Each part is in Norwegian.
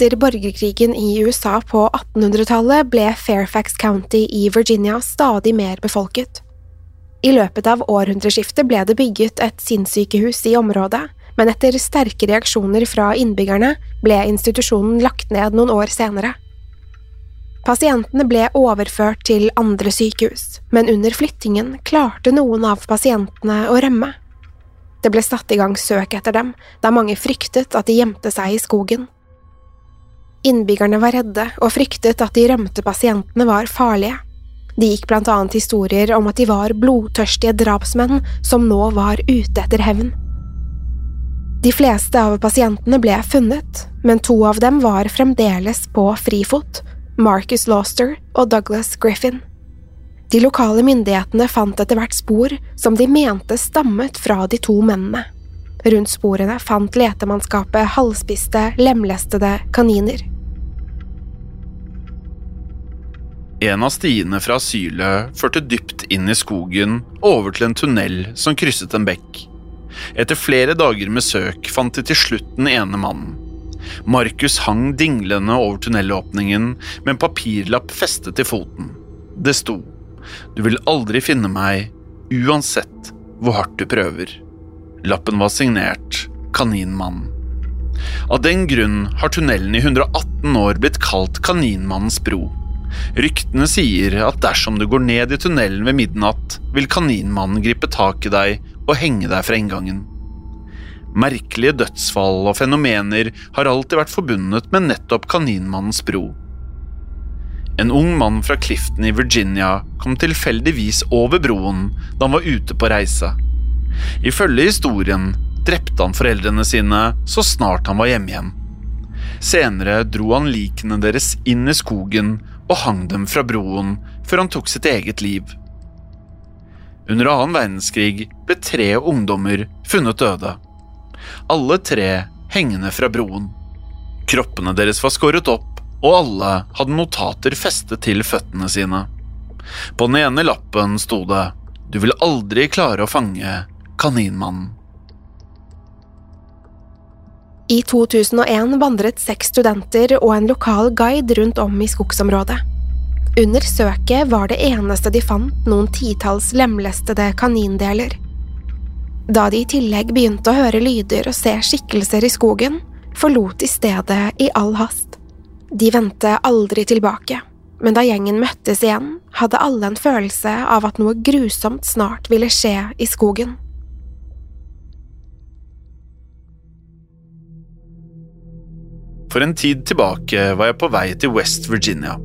Etter borgerkrigen i USA på 1800-tallet ble Fairfax County i Virginia stadig mer befolket. I løpet av århundreskiftet ble det bygget et sinnssykehus i området, men etter sterke reaksjoner fra innbyggerne ble institusjonen lagt ned noen år senere. Pasientene ble overført til andre sykehus, men under flyttingen klarte noen av pasientene å rømme. Det ble satt i gang søk etter dem, da mange fryktet at de gjemte seg i skogen. Innbyggerne var redde og fryktet at de rømte pasientene var farlige. De gikk blant annet historier om at de var blodtørstige drapsmenn som nå var ute etter hevn. De fleste av pasientene ble funnet, men to av dem var fremdeles på frifot, Marcus Lauster og Douglas Griffin. De lokale myndighetene fant etter hvert spor som de mente stammet fra de to mennene. Rundt sporene fant letemannskapet halvspiste, lemlestede kaniner. En av stiene fra asylet førte dypt inn i skogen og over til en tunnel som krysset en bekk. Etter flere dager med søk fant de til slutt den ene mannen. Markus hang dinglende over tunnelåpningen med en papirlapp festet til foten. Det sto Du vil aldri finne meg, uansett hvor hardt du prøver. Lappen var signert Kaninmannen. Av den grunn har tunnelen i 118 år blitt kalt Kaninmannens bro. Ryktene sier at dersom du går ned i tunnelen ved midnatt, vil kaninmannen gripe tak i deg og henge deg fra inngangen. Merkelige dødsfall og fenomener har alltid vært forbundet med nettopp kaninmannens bro. En ung mann fra Clifton i Virginia kom tilfeldigvis over broen da han var ute på reise. Ifølge historien drepte han foreldrene sine så snart han var hjemme igjen. Senere dro han likene deres inn i skogen og hang dem fra broen før han tok sitt eget liv. Under annen verdenskrig ble tre ungdommer funnet døde. Alle tre hengende fra broen. Kroppene deres var skåret opp, og alle hadde notater festet til føttene sine. På den ene lappen sto det Du vil aldri klare å fange Kaninmannen. I 2001 vandret seks studenter og en lokal guide rundt om i skogsområdet. Under søket var det eneste de fant noen titalls lemlestede kanindeler. Da de i tillegg begynte å høre lyder og se skikkelser i skogen, forlot de stedet i all hast. De vendte aldri tilbake, men da gjengen møttes igjen, hadde alle en følelse av at noe grusomt snart ville skje i skogen. For en tid tilbake var jeg på vei til West Virginia.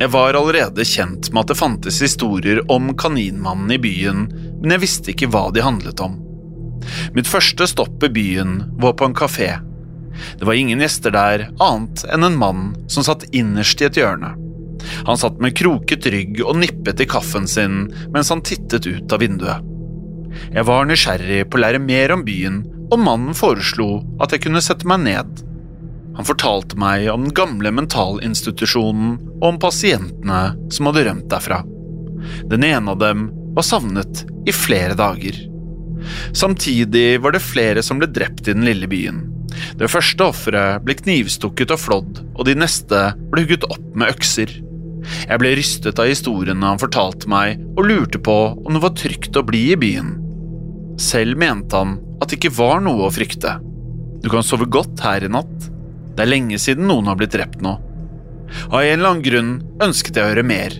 Jeg var allerede kjent med at det fantes historier om Kaninmannen i byen, men jeg visste ikke hva de handlet om. Mitt første stopp i byen var på en kafé. Det var ingen gjester der, annet enn en mann som satt innerst i et hjørne. Han satt med kroket rygg og nippet i kaffen sin mens han tittet ut av vinduet. Jeg var nysgjerrig på å lære mer om byen, og mannen foreslo at jeg kunne sette meg ned. Han fortalte meg om den gamle mentalinstitusjonen og om pasientene som hadde rømt derfra. Den ene av dem var savnet i flere dager. Samtidig var det flere som ble drept i den lille byen. Det første offeret ble knivstukket og flådd, og de neste ble hugget opp med økser. Jeg ble rystet av historiene han fortalte meg, og lurte på om det var trygt å bli i byen. Selv mente han at det ikke var noe å frykte. Du kan sove godt her i natt. Det er lenge siden noen har blitt drept nå. Av en eller annen grunn ønsket jeg å høre mer.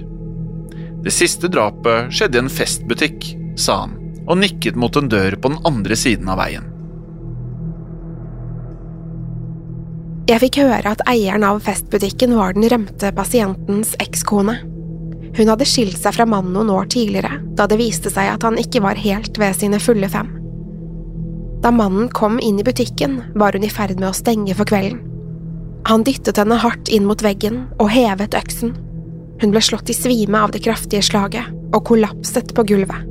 Det siste drapet skjedde i en festbutikk, sa han, og nikket mot en dør på den andre siden av veien. Jeg fikk høre at eieren av festbutikken var den rømte pasientens ekskone. Hun hadde skilt seg fra mannen noen år tidligere, da det viste seg at han ikke var helt ved sine fulle fem. Da mannen kom inn i butikken, var hun i ferd med å stenge for kvelden. Han dyttet henne hardt inn mot veggen og hevet øksen. Hun ble slått i svime av det kraftige slaget og kollapset på gulvet.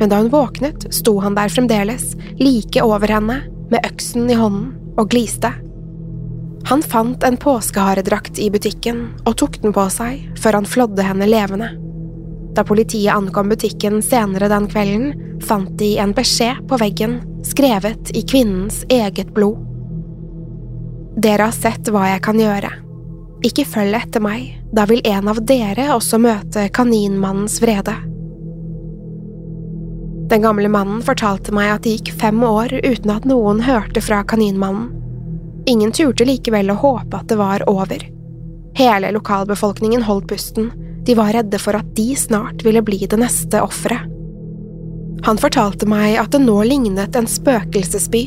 Men da hun våknet, sto han der fremdeles, like over henne, med øksen i hånden, og gliste. Han fant en påskeharedrakt i butikken og tok den på seg før han flådde henne levende. Da politiet ankom butikken senere den kvelden, fant de en beskjed på veggen skrevet i kvinnens eget blod. Dere har sett hva jeg kan gjøre. Ikke følg etter meg, da vil en av dere også møte kaninmannens vrede. Den gamle mannen fortalte meg at det gikk fem år uten at noen hørte fra kaninmannen. Ingen turte likevel å håpe at det var over. Hele lokalbefolkningen holdt pusten, de var redde for at de snart ville bli det neste offeret. Han fortalte meg at det nå lignet en spøkelsesby,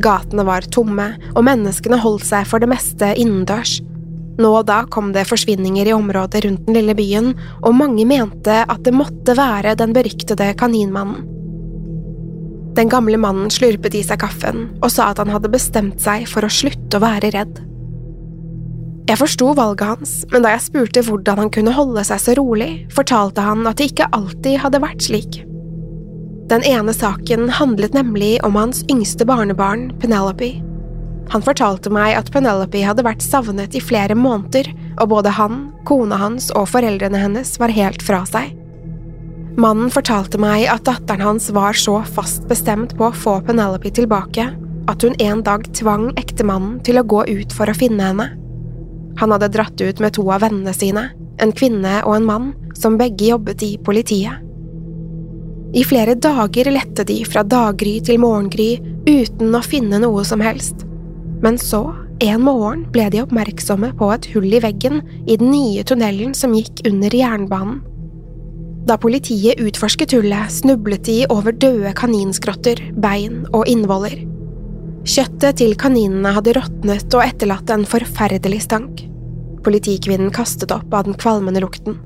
Gatene var tomme, og menneskene holdt seg for det meste innendørs. Nå og da kom det forsvinninger i området rundt den lille byen, og mange mente at det måtte være den beryktede kaninmannen. Den gamle mannen slurpet i seg kaffen og sa at han hadde bestemt seg for å slutte å være redd. Jeg forsto valget hans, men da jeg spurte hvordan han kunne holde seg så rolig, fortalte han at det ikke alltid hadde vært slik. Den ene saken handlet nemlig om hans yngste barnebarn, Penelope. Han fortalte meg at Penelope hadde vært savnet i flere måneder, og både han, kona hans og foreldrene hennes var helt fra seg. Mannen fortalte meg at datteren hans var så fast bestemt på å få Penelope tilbake at hun en dag tvang ektemannen til å gå ut for å finne henne. Han hadde dratt ut med to av vennene sine, en kvinne og en mann, som begge jobbet i politiet. I flere dager lette de fra daggry til morgengry uten å finne noe som helst. Men så, en morgen, ble de oppmerksomme på et hull i veggen i den nye tunnelen som gikk under jernbanen. Da politiet utforsket hullet, snublet de over døde kaninskrotter, bein og innvoller. Kjøttet til kaninene hadde råtnet og etterlatt en forferdelig stank. Politikvinnen kastet opp av den kvalmende lukten.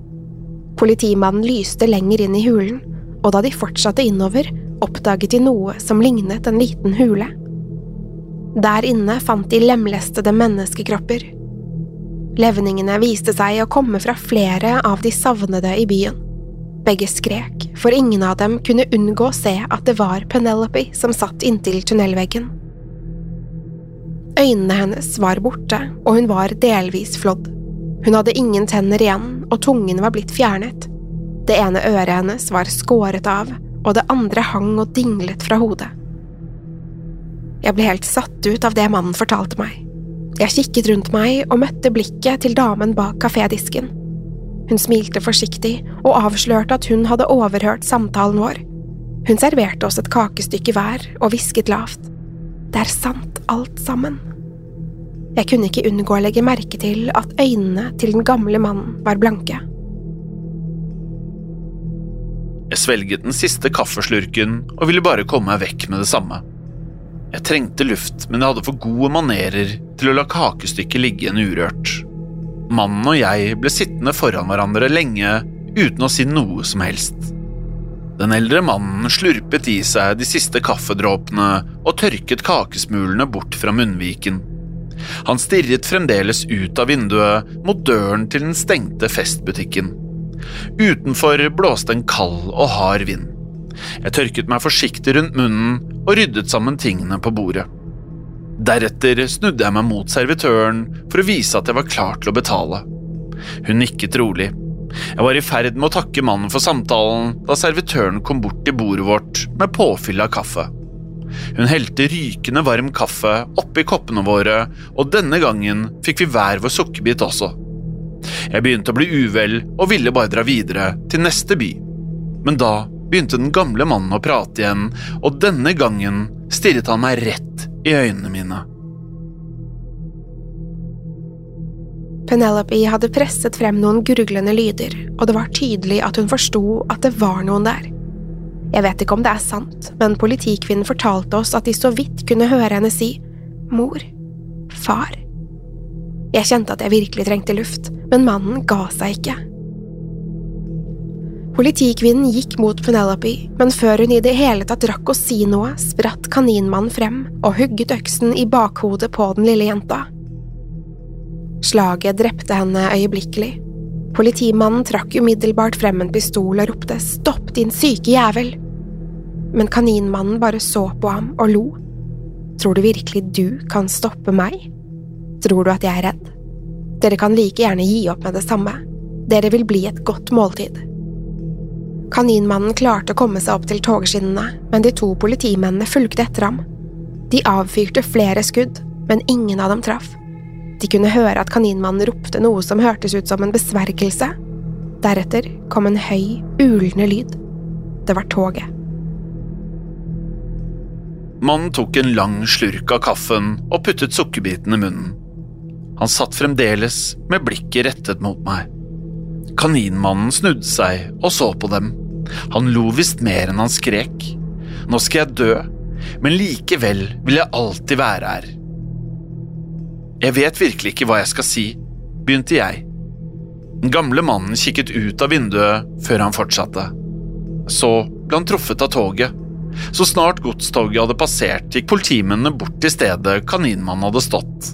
Politimannen lyste lenger inn i hulen, og da de fortsatte innover, oppdaget de noe som lignet en liten hule. Der inne fant de lemlestede menneskekropper. Levningene viste seg å komme fra flere av de savnede i byen. Begge skrek, for ingen av dem kunne unngå å se at det var Penelope som satt inntil tunnelveggen. Øynene hennes var borte, og hun var delvis flådd. Hun hadde ingen tenner igjen, og tungen var blitt fjernet. Det ene øret hennes var skåret av, og det andre hang og dinglet fra hodet. Jeg ble helt satt ut av det mannen fortalte meg. Jeg kikket rundt meg og møtte blikket til damen bak kafédisken. Hun smilte forsiktig og avslørte at hun hadde overhørt samtalen vår. Hun serverte oss et kakestykke hver og hvisket lavt. Det er sant, alt sammen. Jeg kunne ikke unngå å legge merke til at øynene til den gamle mannen var blanke. Jeg svelget den siste kaffeslurken og ville bare komme meg vekk med det samme. Jeg trengte luft, men jeg hadde for gode manerer til å la kakestykket ligge igjen urørt. Mannen og jeg ble sittende foran hverandre lenge uten å si noe som helst. Den eldre mannen slurpet i seg de siste kaffedråpene og tørket kakesmulene bort fra munnviken. Han stirret fremdeles ut av vinduet mot døren til den stengte festbutikken. Utenfor blåste en kald og hard vind. Jeg tørket meg forsiktig rundt munnen og ryddet sammen tingene på bordet. Deretter snudde jeg meg mot servitøren for å vise at jeg var klar til å betale. Hun nikket rolig. Jeg var i ferd med å takke mannen for samtalen da servitøren kom bort til bordet vårt med påfyll av kaffe. Hun helte rykende varm kaffe oppi koppene våre, og denne gangen fikk vi hver vår sukkerbit også. Jeg begynte å bli uvel og ville bare dra videre, til neste by. Men da begynte den gamle mannen å prate igjen, og denne gangen stirret han meg rett i øynene mine. Penelope hadde presset frem noen gurglende lyder, og det var tydelig at hun forsto at det var noen der. Jeg vet ikke om det er sant, men politikvinnen fortalte oss at de så vidt kunne høre henne si mor, far. Jeg kjente at jeg virkelig trengte luft, men mannen ga seg ikke. Politikvinnen gikk mot Penelope, men før hun i det hele tatt rakk å si noe, spratt kaninmannen frem og hugget øksen i bakhodet på den lille jenta. Slaget drepte henne øyeblikkelig. Politimannen trakk umiddelbart frem en pistol og ropte stopp, din syke jævel! Men kaninmannen bare så på ham og lo. Tror du virkelig du kan stoppe meg? Tror du at jeg er redd? Dere kan like gjerne gi opp med det samme. Dere vil bli et godt måltid. Kaninmannen klarte å komme seg opp til togskinnene, men de to politimennene fulgte etter ham. De avfyrte flere skudd, men ingen av dem traff. De kunne høre at kaninmannen ropte noe som hørtes ut som en besvergelse. Deretter kom en høy, ulende lyd. Det var toget. Mannen tok en lang slurk av kaffen og puttet sukkerbiten i munnen. Han satt fremdeles med blikket rettet mot meg. Kaninmannen snudde seg og så på dem. Han lo visst mer enn han skrek. Nå skal jeg dø, men likevel vil jeg alltid være her. Jeg vet virkelig ikke hva jeg skal si, begynte jeg. Den gamle mannen kikket ut av vinduet før han fortsatte. Så ble han truffet av toget. Så snart godstoget hadde passert, gikk politimennene bort til stedet kaninmannen hadde stått.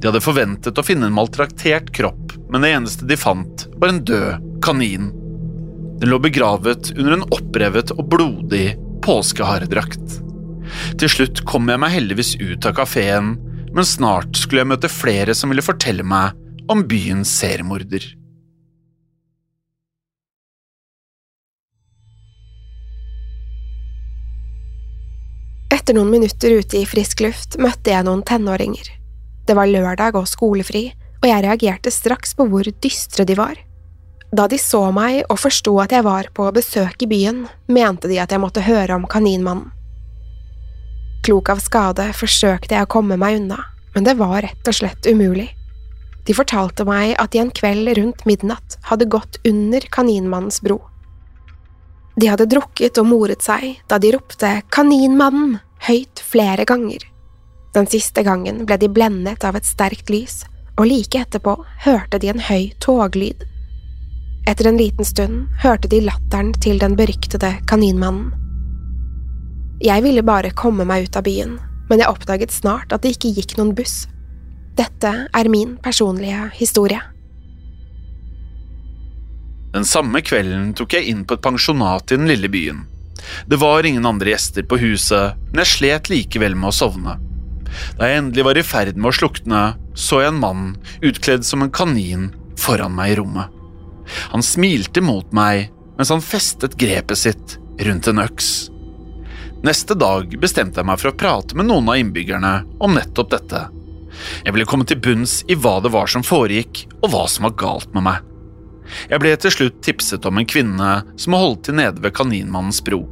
De hadde forventet å finne en maltraktert kropp, men det eneste de fant, var en død kanin. Den lå begravet under en opprevet og blodig påskeharedrakt. Til slutt kom jeg meg heldigvis ut av kafeen men snart skulle jeg møte flere som ville fortelle meg om byens seriemorder. Etter noen minutter ute i frisk luft møtte jeg noen tenåringer. Det var lørdag og skolefri, og jeg reagerte straks på hvor dystre de var. Da de så meg og forsto at jeg var på besøk i byen, mente de at jeg måtte høre om Kaninmannen. Klok av skade forsøkte jeg å komme meg unna, men det var rett og slett umulig. De fortalte meg at de en kveld rundt midnatt hadde gått under Kaninmannens bro. De hadde drukket og moret seg da de ropte Kaninmannen høyt flere ganger. Den siste gangen ble de blendet av et sterkt lys, og like etterpå hørte de en høy toglyd. Etter en liten stund hørte de latteren til den beryktede kaninmannen. Jeg ville bare komme meg ut av byen, men jeg oppdaget snart at det ikke gikk noen buss. Dette er min personlige historie. Den samme kvelden tok jeg inn på et pensjonat i den lille byen. Det var ingen andre gjester på huset, men jeg slet likevel med å sovne. Da jeg endelig var i ferd med å slukne, så jeg en mann utkledd som en kanin foran meg i rommet. Han smilte mot meg mens han festet grepet sitt rundt en øks. Neste dag bestemte jeg meg for å prate med noen av innbyggerne om nettopp dette. Jeg ville komme til bunns i hva det var som foregikk, og hva som var galt med meg. Jeg ble til slutt tipset om en kvinne som holdt til nede ved Kaninmannens bro.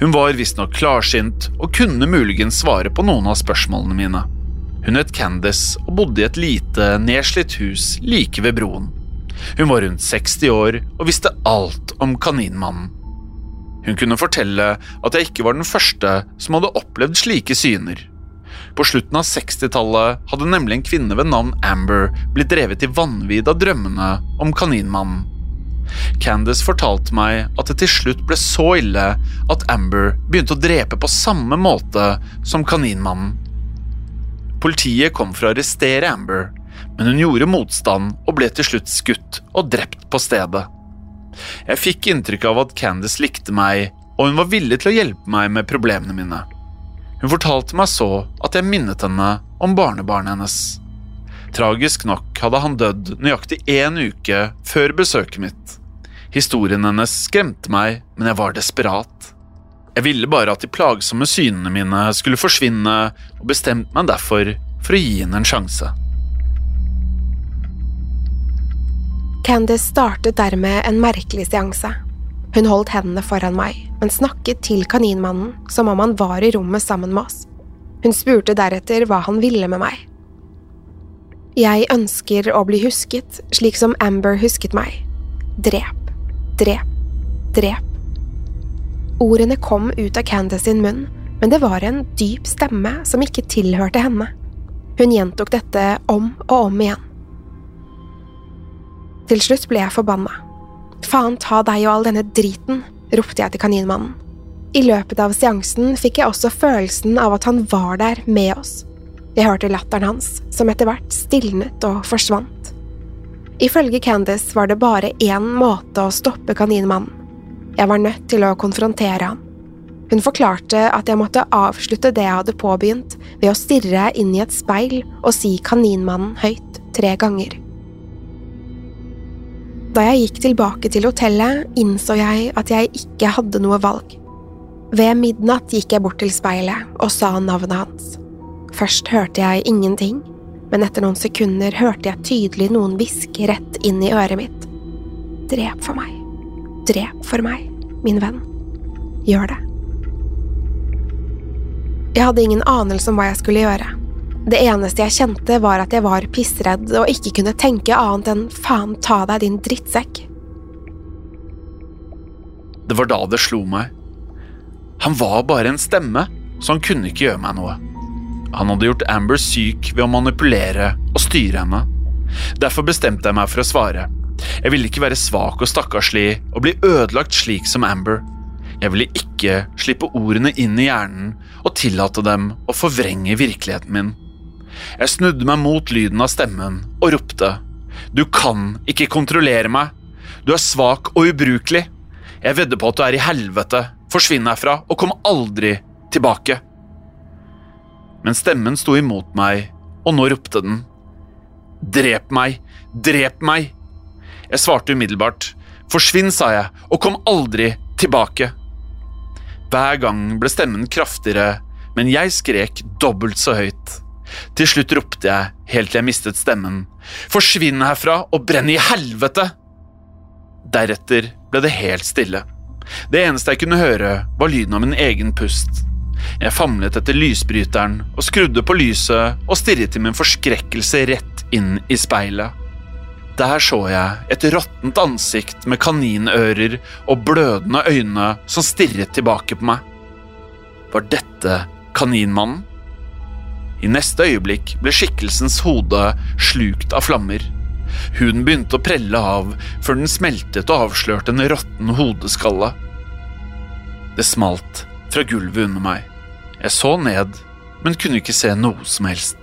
Hun var visstnok klarsynt og kunne muligens svare på noen av spørsmålene mine. Hun het Candice og bodde i et lite, nedslitt hus like ved broen. Hun var rundt 60 år og visste alt om Kaninmannen. Hun kunne fortelle at jeg ikke var den første som hadde opplevd slike syner. På slutten av 60-tallet hadde nemlig en kvinne ved navn Amber blitt drevet i vanvidd av drømmene om Kaninmannen. Candice fortalte meg at det til slutt ble så ille at Amber begynte å drepe på samme måte som Kaninmannen. Politiet kom for å arrestere Amber, men hun gjorde motstand og ble til slutt skutt og drept på stedet. Jeg fikk inntrykk av at Candice likte meg, og hun var villig til å hjelpe meg med problemene mine. Hun fortalte meg så at jeg minnet henne om barnebarnet hennes. Tragisk nok hadde han dødd nøyaktig én uke før besøket mitt. Historien hennes skremte meg, men jeg var desperat. Jeg ville bare at de plagsomme synene mine skulle forsvinne, og bestemte meg derfor for å gi henne en sjanse. Candice startet dermed en merkelig seanse. Hun holdt hendene foran meg, men snakket til kaninmannen som om han var i rommet sammen med oss. Hun spurte deretter hva han ville med meg. Jeg ønsker å bli husket slik som Amber husket meg. Drep, drep, drep. Ordene kom ut av Candace sin munn, men det var en dyp stemme som ikke tilhørte henne. Hun gjentok dette om og om igjen. Til slutt ble jeg forbanna. Faen ta deg og all denne driten, ropte jeg til kaninmannen. I løpet av seansen fikk jeg også følelsen av at han var der med oss. Jeg hørte latteren hans, som etter hvert stilnet og forsvant. Ifølge Candice var det bare én måte å stoppe kaninmannen jeg var nødt til å konfrontere han. Hun forklarte at jeg måtte avslutte det jeg hadde påbegynt, ved å stirre inn i et speil og si Kaninmannen høyt tre ganger. Da jeg gikk tilbake til hotellet, innså jeg at jeg ikke hadde noe valg. Ved midnatt gikk jeg bort til speilet og sa navnet hans. Først hørte jeg ingenting, men etter noen sekunder hørte jeg tydelig noen hviske rett inn i øret mitt. Drep for meg. Drep for meg, min venn. Gjør det. Jeg hadde ingen anelse om hva jeg skulle gjøre. Det eneste jeg kjente, var at jeg var pissredd og ikke kunne tenke annet enn faen ta deg, din drittsekk. Det var da det slo meg. Han var bare en stemme, så han kunne ikke gjøre meg noe. Han hadde gjort Amber syk ved å manipulere og styre henne. Derfor bestemte jeg meg for å svare. Jeg ville ikke være svak og stakkarslig og bli ødelagt slik som Amber. Jeg ville ikke slippe ordene inn i hjernen og tillate dem å forvrenge virkeligheten min. Jeg snudde meg mot lyden av stemmen og ropte. Du kan ikke kontrollere meg. Du er svak og ubrukelig. Jeg vedder på at du er i helvete. Forsvinn herfra og kom aldri tilbake. Men stemmen sto imot meg, og nå ropte den. Drep meg! Drep meg! Jeg svarte umiddelbart. Forsvinn, sa jeg, og kom aldri tilbake. Hver gang ble stemmen kraftigere, men jeg skrek dobbelt så høyt. Til slutt ropte jeg, helt til jeg mistet stemmen, forsvinn herfra og brenn i helvete! Deretter ble det helt stille. Det eneste jeg kunne høre, var lyden av min egen pust. Jeg famlet etter lysbryteren og skrudde på lyset og stirret i min forskrekkelse rett inn i speilet. Der så jeg et råttent ansikt med kaninører og blødende øyne som stirret tilbake på meg. Var dette kaninmannen? I neste øyeblikk ble skikkelsens hode slukt av flammer. Huden begynte å prelle av før den smeltet og avslørte en råtten hodeskalle. Det smalt fra gulvet under meg. Jeg så ned, men kunne ikke se noe som helst.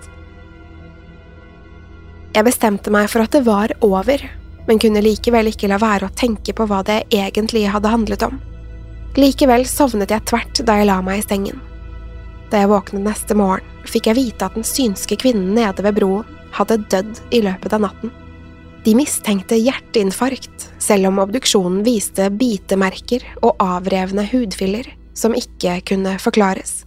Jeg bestemte meg for at det var over, men kunne likevel ikke la være å tenke på hva det egentlig hadde handlet om. Likevel sovnet jeg tvert da jeg la meg i sengen. Da jeg våknet neste morgen, fikk jeg vite at den synske kvinnen nede ved broen hadde dødd i løpet av natten. De mistenkte hjerteinfarkt, selv om obduksjonen viste bitemerker og avrevne hudfiller som ikke kunne forklares.